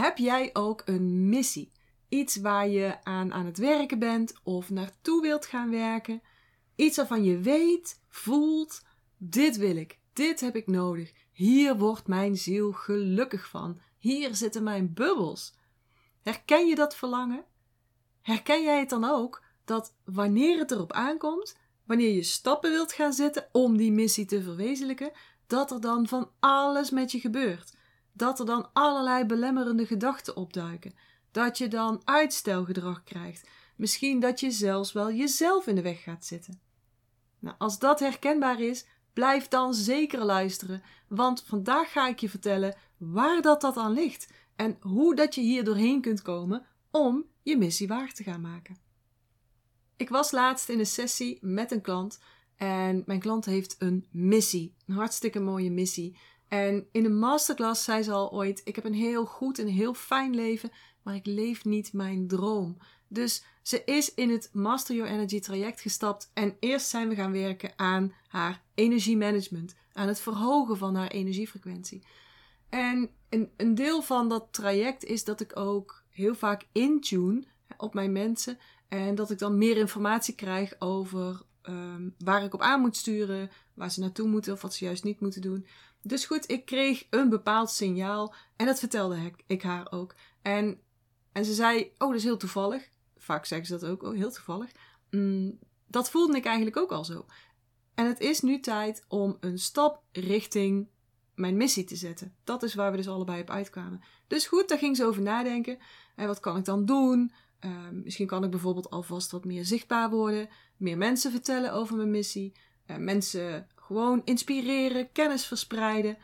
Heb jij ook een missie? Iets waar je aan aan het werken bent of naartoe wilt gaan werken? Iets waarvan je weet, voelt: dit wil ik, dit heb ik nodig. Hier wordt mijn ziel gelukkig van. Hier zitten mijn bubbels. Herken je dat verlangen? Herken jij het dan ook dat wanneer het erop aankomt, wanneer je stappen wilt gaan zetten om die missie te verwezenlijken, dat er dan van alles met je gebeurt? Dat er dan allerlei belemmerende gedachten opduiken. Dat je dan uitstelgedrag krijgt. Misschien dat je zelfs wel jezelf in de weg gaat zitten. Nou, als dat herkenbaar is, blijf dan zeker luisteren, want vandaag ga ik je vertellen waar dat, dat aan ligt en hoe dat je hier doorheen kunt komen om je missie waar te gaan maken. Ik was laatst in een sessie met een klant en mijn klant heeft een missie, een hartstikke mooie missie. En in een masterclass zei ze al ooit: Ik heb een heel goed en heel fijn leven, maar ik leef niet mijn droom. Dus ze is in het Master Your Energy traject gestapt en eerst zijn we gaan werken aan haar energiemanagement, aan het verhogen van haar energiefrequentie. En een, een deel van dat traject is dat ik ook heel vaak intune op mijn mensen en dat ik dan meer informatie krijg over um, waar ik op aan moet sturen, waar ze naartoe moeten of wat ze juist niet moeten doen. Dus goed, ik kreeg een bepaald signaal en dat vertelde ik, haar ook. En, en ze zei: Oh, dat is heel toevallig. Vaak zeggen ze dat ook, oh, heel toevallig. Mm, dat voelde ik eigenlijk ook al zo. En het is nu tijd om een stap richting mijn missie te zetten. Dat is waar we dus allebei op uitkwamen. Dus goed, daar ging ze over nadenken. En wat kan ik dan doen? Uh, misschien kan ik bijvoorbeeld alvast wat meer zichtbaar worden, meer mensen vertellen over mijn missie, uh, mensen gewoon inspireren, kennis verspreiden.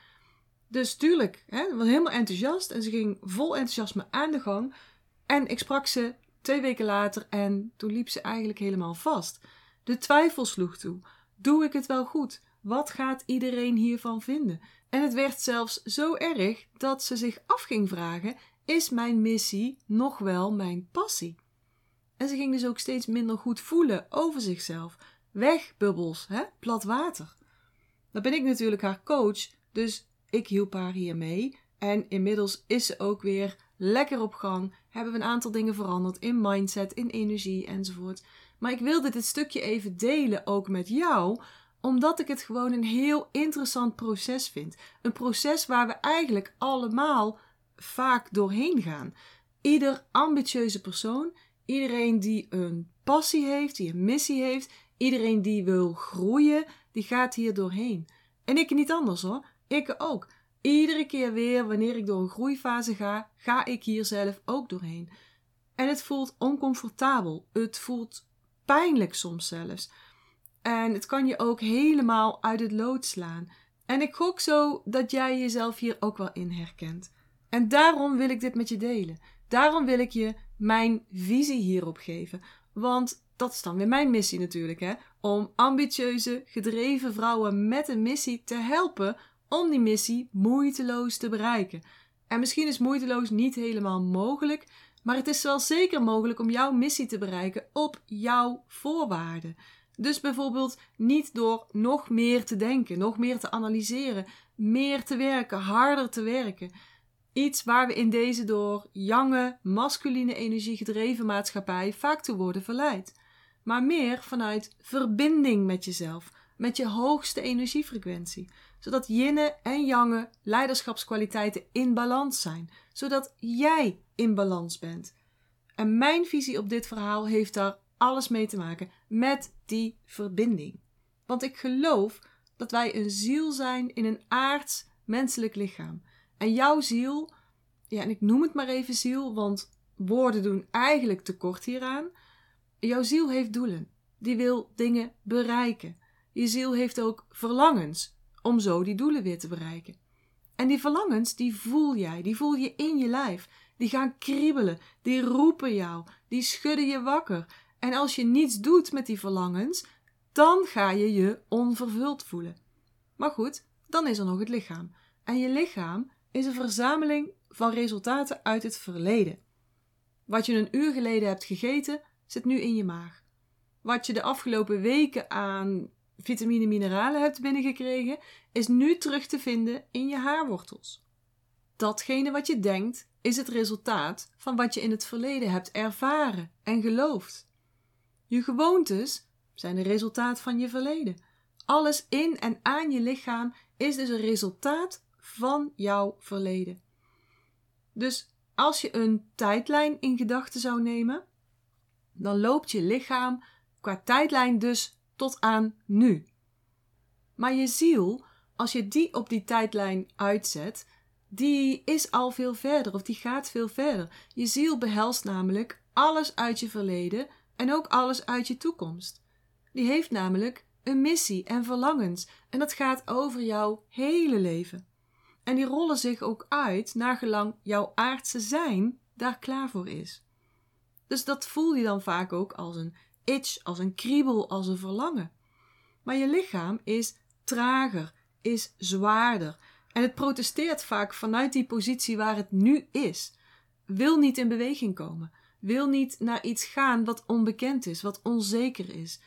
Dus tuurlijk, hè, was helemaal enthousiast en ze ging vol enthousiasme aan de gang. En ik sprak ze twee weken later en toen liep ze eigenlijk helemaal vast. De twijfel sloeg toe. Doe ik het wel goed? Wat gaat iedereen hiervan vinden? En het werd zelfs zo erg dat ze zich af ging vragen: is mijn missie nog wel mijn passie? En ze ging dus ook steeds minder goed voelen over zichzelf. Weg, bubbels, hè? plat water. Dan ben ik natuurlijk haar coach, dus ik hielp haar hiermee. En inmiddels is ze ook weer lekker op gang. Hebben we een aantal dingen veranderd in mindset, in energie enzovoort. Maar ik wilde dit stukje even delen ook met jou, omdat ik het gewoon een heel interessant proces vind. Een proces waar we eigenlijk allemaal vaak doorheen gaan. Ieder ambitieuze persoon, iedereen die een passie heeft, die een missie heeft, iedereen die wil groeien, die gaat hier doorheen. En ik niet anders hoor. Ik ook. Iedere keer weer, wanneer ik door een groeifase ga, ga ik hier zelf ook doorheen. En het voelt oncomfortabel. Het voelt pijnlijk soms zelfs. En het kan je ook helemaal uit het lood slaan. En ik gok zo dat jij jezelf hier ook wel in herkent. En daarom wil ik dit met je delen. Daarom wil ik je mijn visie hierop geven. Want dat is dan weer mijn missie natuurlijk, hè? Om ambitieuze, gedreven vrouwen met een missie te helpen om die missie moeiteloos te bereiken. En misschien is moeiteloos niet helemaal mogelijk, maar het is wel zeker mogelijk om jouw missie te bereiken op jouw voorwaarden. Dus bijvoorbeeld niet door nog meer te denken, nog meer te analyseren, meer te werken, harder te werken. Iets waar we in deze door jonge, masculine energie gedreven maatschappij vaak toe worden verleid. Maar meer vanuit verbinding met jezelf, met je hoogste energiefrequentie. Zodat yinne en yange leiderschapskwaliteiten in balans zijn. Zodat jij in balans bent. En mijn visie op dit verhaal heeft daar alles mee te maken met die verbinding. Want ik geloof dat wij een ziel zijn in een aards menselijk lichaam. En jouw ziel, ja, en ik noem het maar even ziel, want woorden doen eigenlijk tekort hieraan. Jouw ziel heeft doelen. Die wil dingen bereiken. Je ziel heeft ook verlangens om zo die doelen weer te bereiken. En die verlangens, die voel jij, die voel je in je lijf. Die gaan kriebelen, die roepen jou, die schudden je wakker. En als je niets doet met die verlangens, dan ga je je onvervuld voelen. Maar goed, dan is er nog het lichaam. En je lichaam is een verzameling van resultaten uit het verleden. Wat je een uur geleden hebt gegeten, zit nu in je maag. Wat je de afgelopen weken aan vitamine mineralen hebt binnengekregen, is nu terug te vinden in je haarwortels. Datgene wat je denkt, is het resultaat van wat je in het verleden hebt ervaren en geloofd. Je gewoontes zijn het resultaat van je verleden. Alles in en aan je lichaam is dus een resultaat van jouw verleden. Dus als je een tijdlijn in gedachten zou nemen, dan loopt je lichaam qua tijdlijn dus tot aan nu. Maar je ziel, als je die op die tijdlijn uitzet, die is al veel verder of die gaat veel verder. Je ziel behelst namelijk alles uit je verleden en ook alles uit je toekomst. Die heeft namelijk een missie en verlangens en dat gaat over jouw hele leven. En die rollen zich ook uit naar gelang jouw aardse zijn daar klaar voor is. Dus dat voel je dan vaak ook als een itch, als een kriebel, als een verlangen. Maar je lichaam is trager, is zwaarder. En het protesteert vaak vanuit die positie waar het nu is. Wil niet in beweging komen. Wil niet naar iets gaan wat onbekend is, wat onzeker is.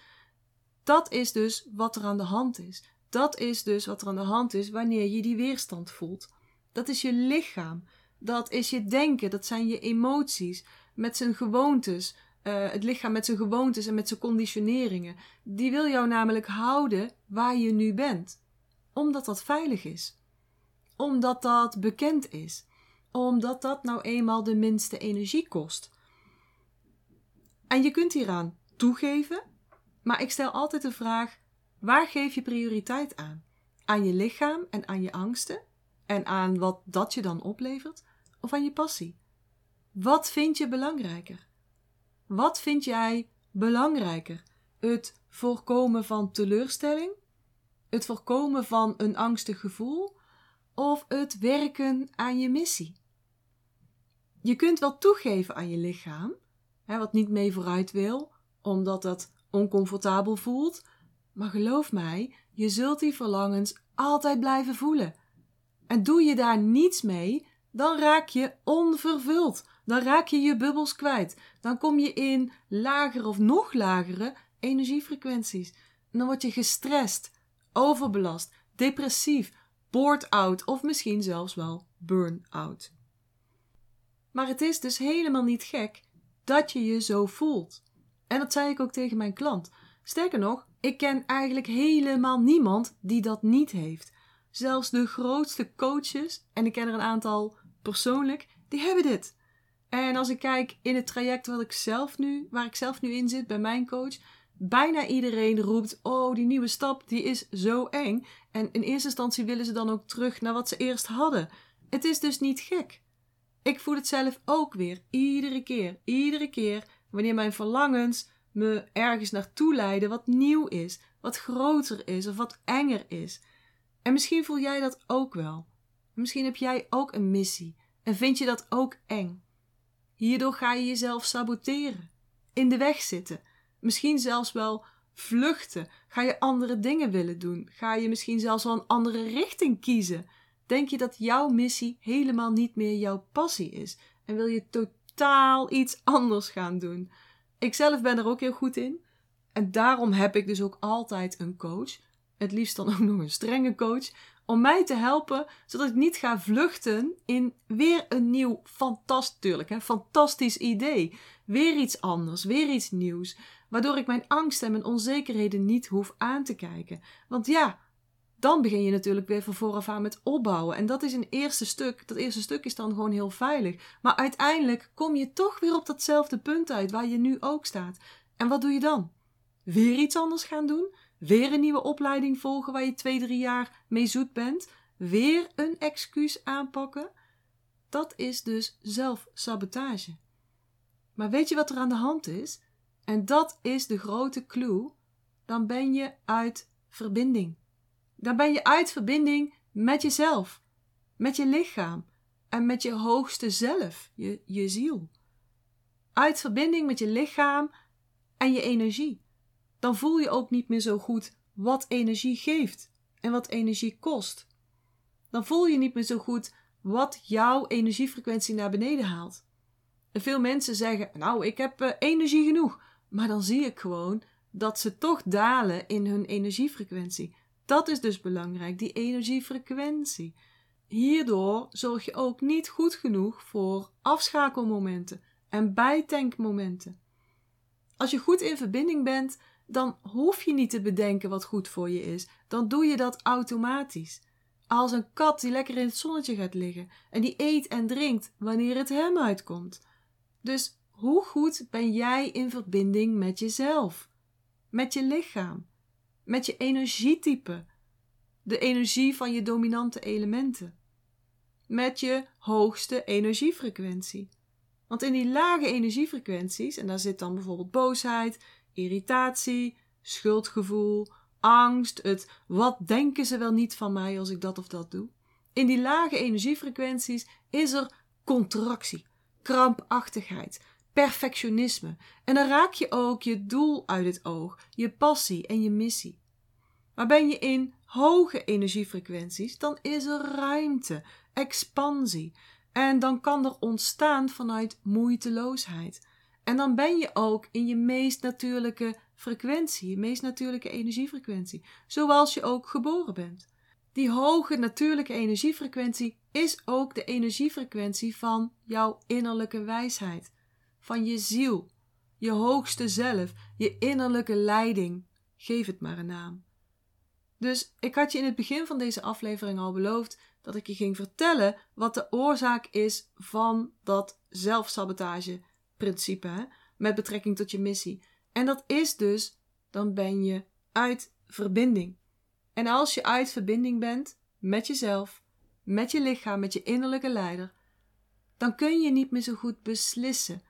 Dat is dus wat er aan de hand is. Dat is dus wat er aan de hand is wanneer je die weerstand voelt. Dat is je lichaam. Dat is je denken. Dat zijn je emoties. Met zijn gewoontes. Uh, het lichaam met zijn gewoontes en met zijn conditioneringen. Die wil jou namelijk houden waar je nu bent. Omdat dat veilig is. Omdat dat bekend is. Omdat dat nou eenmaal de minste energie kost. En je kunt hieraan toegeven. Maar ik stel altijd de vraag: waar geef je prioriteit aan? Aan je lichaam en aan je angsten? En aan wat dat je dan oplevert? Of aan je passie? Wat vind je belangrijker? Wat vind jij belangrijker? Het voorkomen van teleurstelling? Het voorkomen van een angstig gevoel? Of het werken aan je missie? Je kunt wel toegeven aan je lichaam, hè, wat niet mee vooruit wil, omdat dat oncomfortabel voelt, maar geloof mij, je zult die verlangens altijd blijven voelen. En doe je daar niets mee, dan raak je onvervuld. Dan raak je je bubbels kwijt. Dan kom je in lagere of nog lagere energiefrequenties. En dan word je gestrest, overbelast, depressief, bored out of misschien zelfs wel burn-out. Maar het is dus helemaal niet gek dat je je zo voelt. En dat zei ik ook tegen mijn klant. Sterker nog, ik ken eigenlijk helemaal niemand die dat niet heeft. Zelfs de grootste coaches, en ik ken er een aantal persoonlijk, die hebben dit. En als ik kijk in het traject wat ik zelf nu, waar ik zelf nu in zit bij mijn coach, bijna iedereen roept: Oh, die nieuwe stap die is zo eng. En in eerste instantie willen ze dan ook terug naar wat ze eerst hadden. Het is dus niet gek. Ik voel het zelf ook weer, iedere keer, iedere keer, wanneer mijn verlangens me ergens naartoe leiden wat nieuw is, wat groter is of wat enger is. En misschien voel jij dat ook wel. Misschien heb jij ook een missie en vind je dat ook eng. Hierdoor ga je jezelf saboteren, in de weg zitten, misschien zelfs wel vluchten. Ga je andere dingen willen doen? Ga je misschien zelfs wel een andere richting kiezen? Denk je dat jouw missie helemaal niet meer jouw passie is en wil je totaal iets anders gaan doen? Ik zelf ben er ook heel goed in. En daarom heb ik dus ook altijd een coach. Het liefst dan ook nog een strenge coach. Om mij te helpen, zodat ik niet ga vluchten in weer een nieuw, fantastisch, hè, fantastisch idee. Weer iets anders, weer iets nieuws. Waardoor ik mijn angst en mijn onzekerheden niet hoef aan te kijken. Want ja, dan begin je natuurlijk weer van vooraf aan met opbouwen. En dat is een eerste stuk. Dat eerste stuk is dan gewoon heel veilig. Maar uiteindelijk kom je toch weer op datzelfde punt uit waar je nu ook staat. En wat doe je dan? Weer iets anders gaan doen? Weer een nieuwe opleiding volgen waar je twee, drie jaar mee zoet bent? Weer een excuus aanpakken? Dat is dus zelfsabotage. Maar weet je wat er aan de hand is? En dat is de grote clue. Dan ben je uit verbinding. Dan ben je uit verbinding met jezelf, met je lichaam en met je hoogste zelf, je, je ziel. Uit verbinding met je lichaam en je energie. Dan voel je ook niet meer zo goed wat energie geeft en wat energie kost. Dan voel je niet meer zo goed wat jouw energiefrequentie naar beneden haalt. En veel mensen zeggen: Nou, ik heb uh, energie genoeg. Maar dan zie ik gewoon dat ze toch dalen in hun energiefrequentie. Dat is dus belangrijk, die energiefrequentie. hierdoor zorg je ook niet goed genoeg voor afschakelmomenten en bijtankmomenten. Als je goed in verbinding bent, dan hoef je niet te bedenken wat goed voor je is. Dan doe je dat automatisch. Als een kat die lekker in het zonnetje gaat liggen en die eet en drinkt wanneer het hem uitkomt. Dus hoe goed ben jij in verbinding met jezelf? Met je lichaam? Met je energietype? De energie van je dominante elementen? Met je hoogste energiefrequentie? Want in die lage energiefrequenties, en daar zit dan bijvoorbeeld boosheid, irritatie, schuldgevoel, angst, het wat denken ze wel niet van mij als ik dat of dat doe. In die lage energiefrequenties is er contractie, krampachtigheid, perfectionisme. En dan raak je ook je doel uit het oog, je passie en je missie. Maar ben je in hoge energiefrequenties, dan is er ruimte, expansie. En dan kan er ontstaan vanuit moeiteloosheid. En dan ben je ook in je meest natuurlijke frequentie, je meest natuurlijke energiefrequentie, zoals je ook geboren bent. Die hoge natuurlijke energiefrequentie is ook de energiefrequentie van jouw innerlijke wijsheid, van je ziel, je hoogste zelf, je innerlijke leiding. Geef het maar een naam. Dus ik had je in het begin van deze aflevering al beloofd dat ik je ging vertellen wat de oorzaak is van dat zelfsabotage-principe met betrekking tot je missie. En dat is dus, dan ben je uit verbinding. En als je uit verbinding bent met jezelf, met je lichaam, met je innerlijke leider, dan kun je niet meer zo goed beslissen.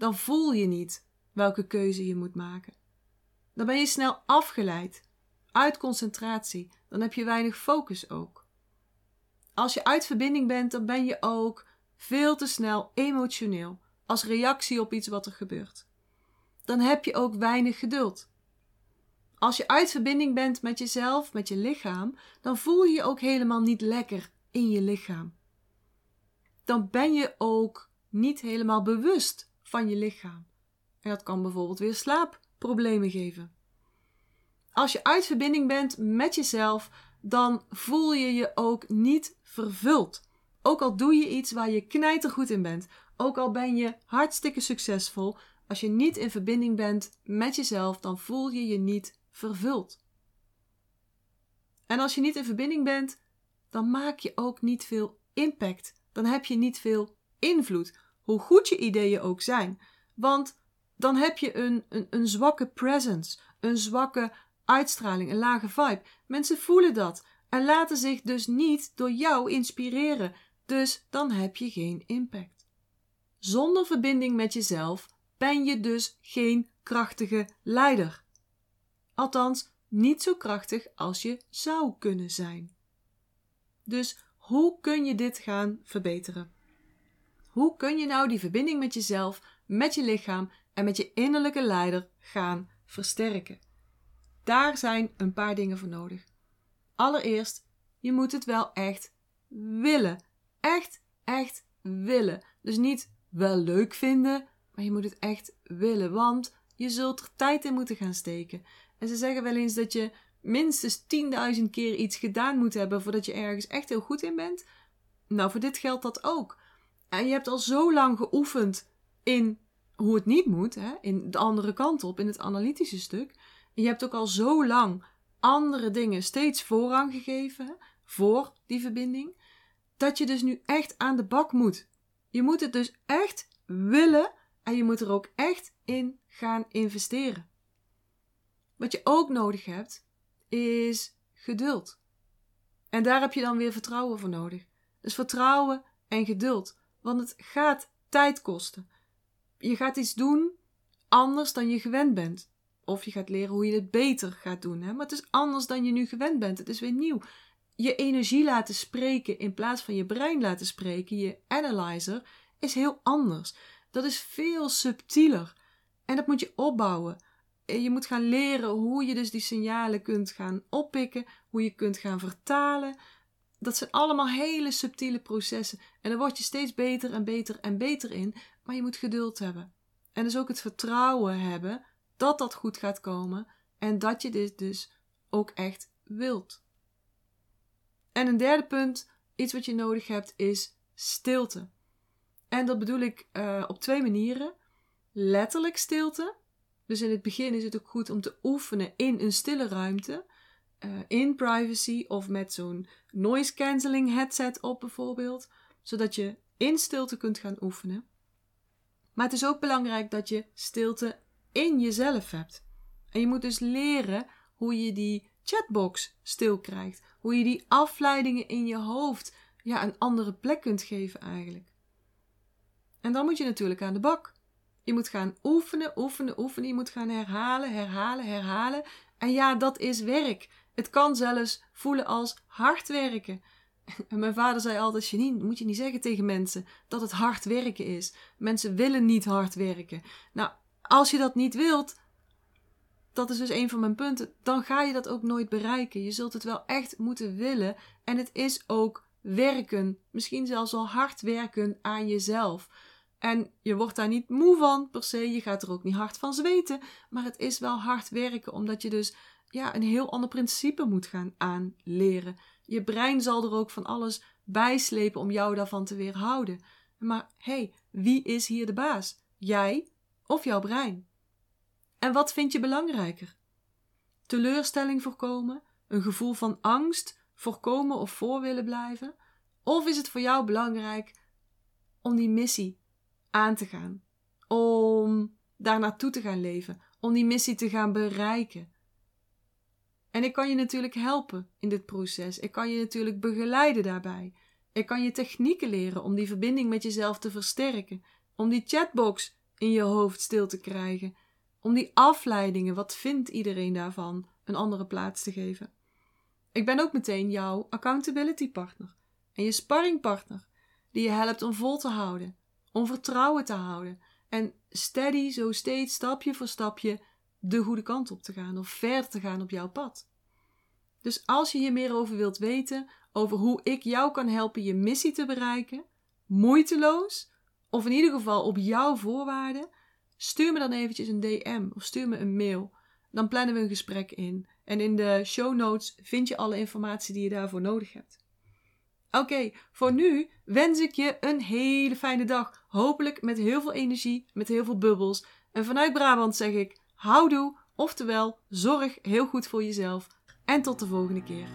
Dan voel je niet welke keuze je moet maken. Dan ben je snel afgeleid, uit concentratie, dan heb je weinig focus ook. Als je uit verbinding bent, dan ben je ook veel te snel emotioneel als reactie op iets wat er gebeurt. Dan heb je ook weinig geduld. Als je uit verbinding bent met jezelf, met je lichaam, dan voel je je ook helemaal niet lekker in je lichaam. Dan ben je ook niet helemaal bewust van je lichaam. En dat kan bijvoorbeeld weer slaapproblemen geven. Als je uit verbinding bent met jezelf, dan voel je je ook niet vervuld. Ook al doe je iets waar je knijtergoed in bent, ook al ben je hartstikke succesvol, als je niet in verbinding bent met jezelf, dan voel je je niet vervuld. En als je niet in verbinding bent, dan maak je ook niet veel impact. Dan heb je niet veel invloed, hoe goed je ideeën ook zijn. Want dan heb je een, een, een zwakke presence, een zwakke uitstraling, een lage vibe. Mensen voelen dat en laten zich dus niet door jou inspireren. Dus dan heb je geen impact. Zonder verbinding met jezelf ben je dus geen krachtige leider. Althans, niet zo krachtig als je zou kunnen zijn. Dus hoe kun je dit gaan verbeteren? Hoe kun je nou die verbinding met jezelf, met je lichaam en met je innerlijke leider gaan versterken? Daar zijn een paar dingen voor nodig. Allereerst, je moet het wel echt willen. Echt, echt willen. Dus niet wel leuk vinden, maar je moet het echt willen, want je zult er tijd in moeten gaan steken. En ze zeggen wel eens dat je minstens 10.000 keer iets gedaan moet hebben voordat je ergens echt heel goed in bent. Nou, voor dit geldt dat ook. En je hebt al zo lang geoefend in hoe het niet moet, hè, in de andere kant op, in het analytische stuk. Je hebt ook al zo lang andere dingen steeds voorrang gegeven voor die verbinding, dat je dus nu echt aan de bak moet. Je moet het dus echt willen en je moet er ook echt in gaan investeren. Wat je ook nodig hebt, is geduld. En daar heb je dan weer vertrouwen voor nodig. Dus vertrouwen en geduld. Want het gaat tijd kosten. Je gaat iets doen anders dan je gewend bent. Of je gaat leren hoe je het beter gaat doen. Hè? Maar het is anders dan je nu gewend bent. Het is weer nieuw. Je energie laten spreken in plaats van je brein laten spreken, je analyzer, is heel anders. Dat is veel subtieler. En dat moet je opbouwen. Je moet gaan leren hoe je dus die signalen kunt gaan oppikken, hoe je kunt gaan vertalen. Dat zijn allemaal hele subtiele processen. En daar word je steeds beter en beter en beter in. Maar je moet geduld hebben. En dus ook het vertrouwen hebben dat dat goed gaat komen en dat je dit dus ook echt wilt. En een derde punt iets wat je nodig hebt is stilte. En dat bedoel ik uh, op twee manieren. Letterlijk stilte. Dus in het begin is het ook goed om te oefenen in een stille ruimte. Uh, in privacy of met zo'n noise cancelling headset op bijvoorbeeld. Zodat je in stilte kunt gaan oefenen. Maar het is ook belangrijk dat je stilte in jezelf hebt. En je moet dus leren hoe je die chatbox stil krijgt. Hoe je die afleidingen in je hoofd ja, een andere plek kunt geven eigenlijk. En dan moet je natuurlijk aan de bak. Je moet gaan oefenen, oefenen, oefenen. Je moet gaan herhalen, herhalen, herhalen. En ja, dat is werk. Het kan zelfs voelen als hard werken. En mijn vader zei altijd: Janine, moet je niet zeggen tegen mensen dat het hard werken is. Mensen willen niet hard werken. Nou, als je dat niet wilt, dat is dus een van mijn punten, dan ga je dat ook nooit bereiken. Je zult het wel echt moeten willen. En het is ook werken, misschien zelfs wel hard werken aan jezelf. En je wordt daar niet moe van per se, je gaat er ook niet hard van zweten, maar het is wel hard werken omdat je dus ja, een heel ander principe moet gaan aanleren. Je brein zal er ook van alles bijslepen om jou daarvan te weerhouden. Maar hey, wie is hier de baas? Jij of jouw brein? En wat vind je belangrijker? Teleurstelling voorkomen, een gevoel van angst voorkomen of voor willen blijven? Of is het voor jou belangrijk om die missie aan te gaan? Om daar naartoe te gaan leven? Om die missie te gaan bereiken? En ik kan je natuurlijk helpen in dit proces. Ik kan je natuurlijk begeleiden daarbij. Ik kan je technieken leren om die verbinding met jezelf te versterken. Om die chatbox in je hoofd stil te krijgen. Om die afleidingen, wat vindt iedereen daarvan, een andere plaats te geven. Ik ben ook meteen jouw accountability partner en je sparringpartner, die je helpt om vol te houden, om vertrouwen te houden en steady, zo steeds, stapje voor stapje, de goede kant op te gaan of verder te gaan op jouw pad. Dus als je hier meer over wilt weten, over hoe ik jou kan helpen je missie te bereiken, moeiteloos, of in ieder geval op jouw voorwaarden, stuur me dan eventjes een DM of stuur me een mail. Dan plannen we een gesprek in. En in de show notes vind je alle informatie die je daarvoor nodig hebt. Oké, voor nu wens ik je een hele fijne dag. Hopelijk met heel veel energie, met heel veel bubbels. En vanuit Brabant zeg ik houdoe, oftewel zorg heel goed voor jezelf. En tot de volgende keer.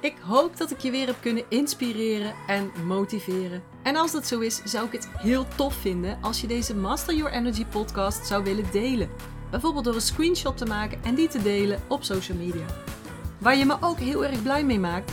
Ik hoop dat ik je weer heb kunnen inspireren en motiveren. En als dat zo is, zou ik het heel tof vinden als je deze Master Your Energy podcast zou willen delen. Bijvoorbeeld door een screenshot te maken en die te delen op social media. Waar je me ook heel erg blij mee maakt,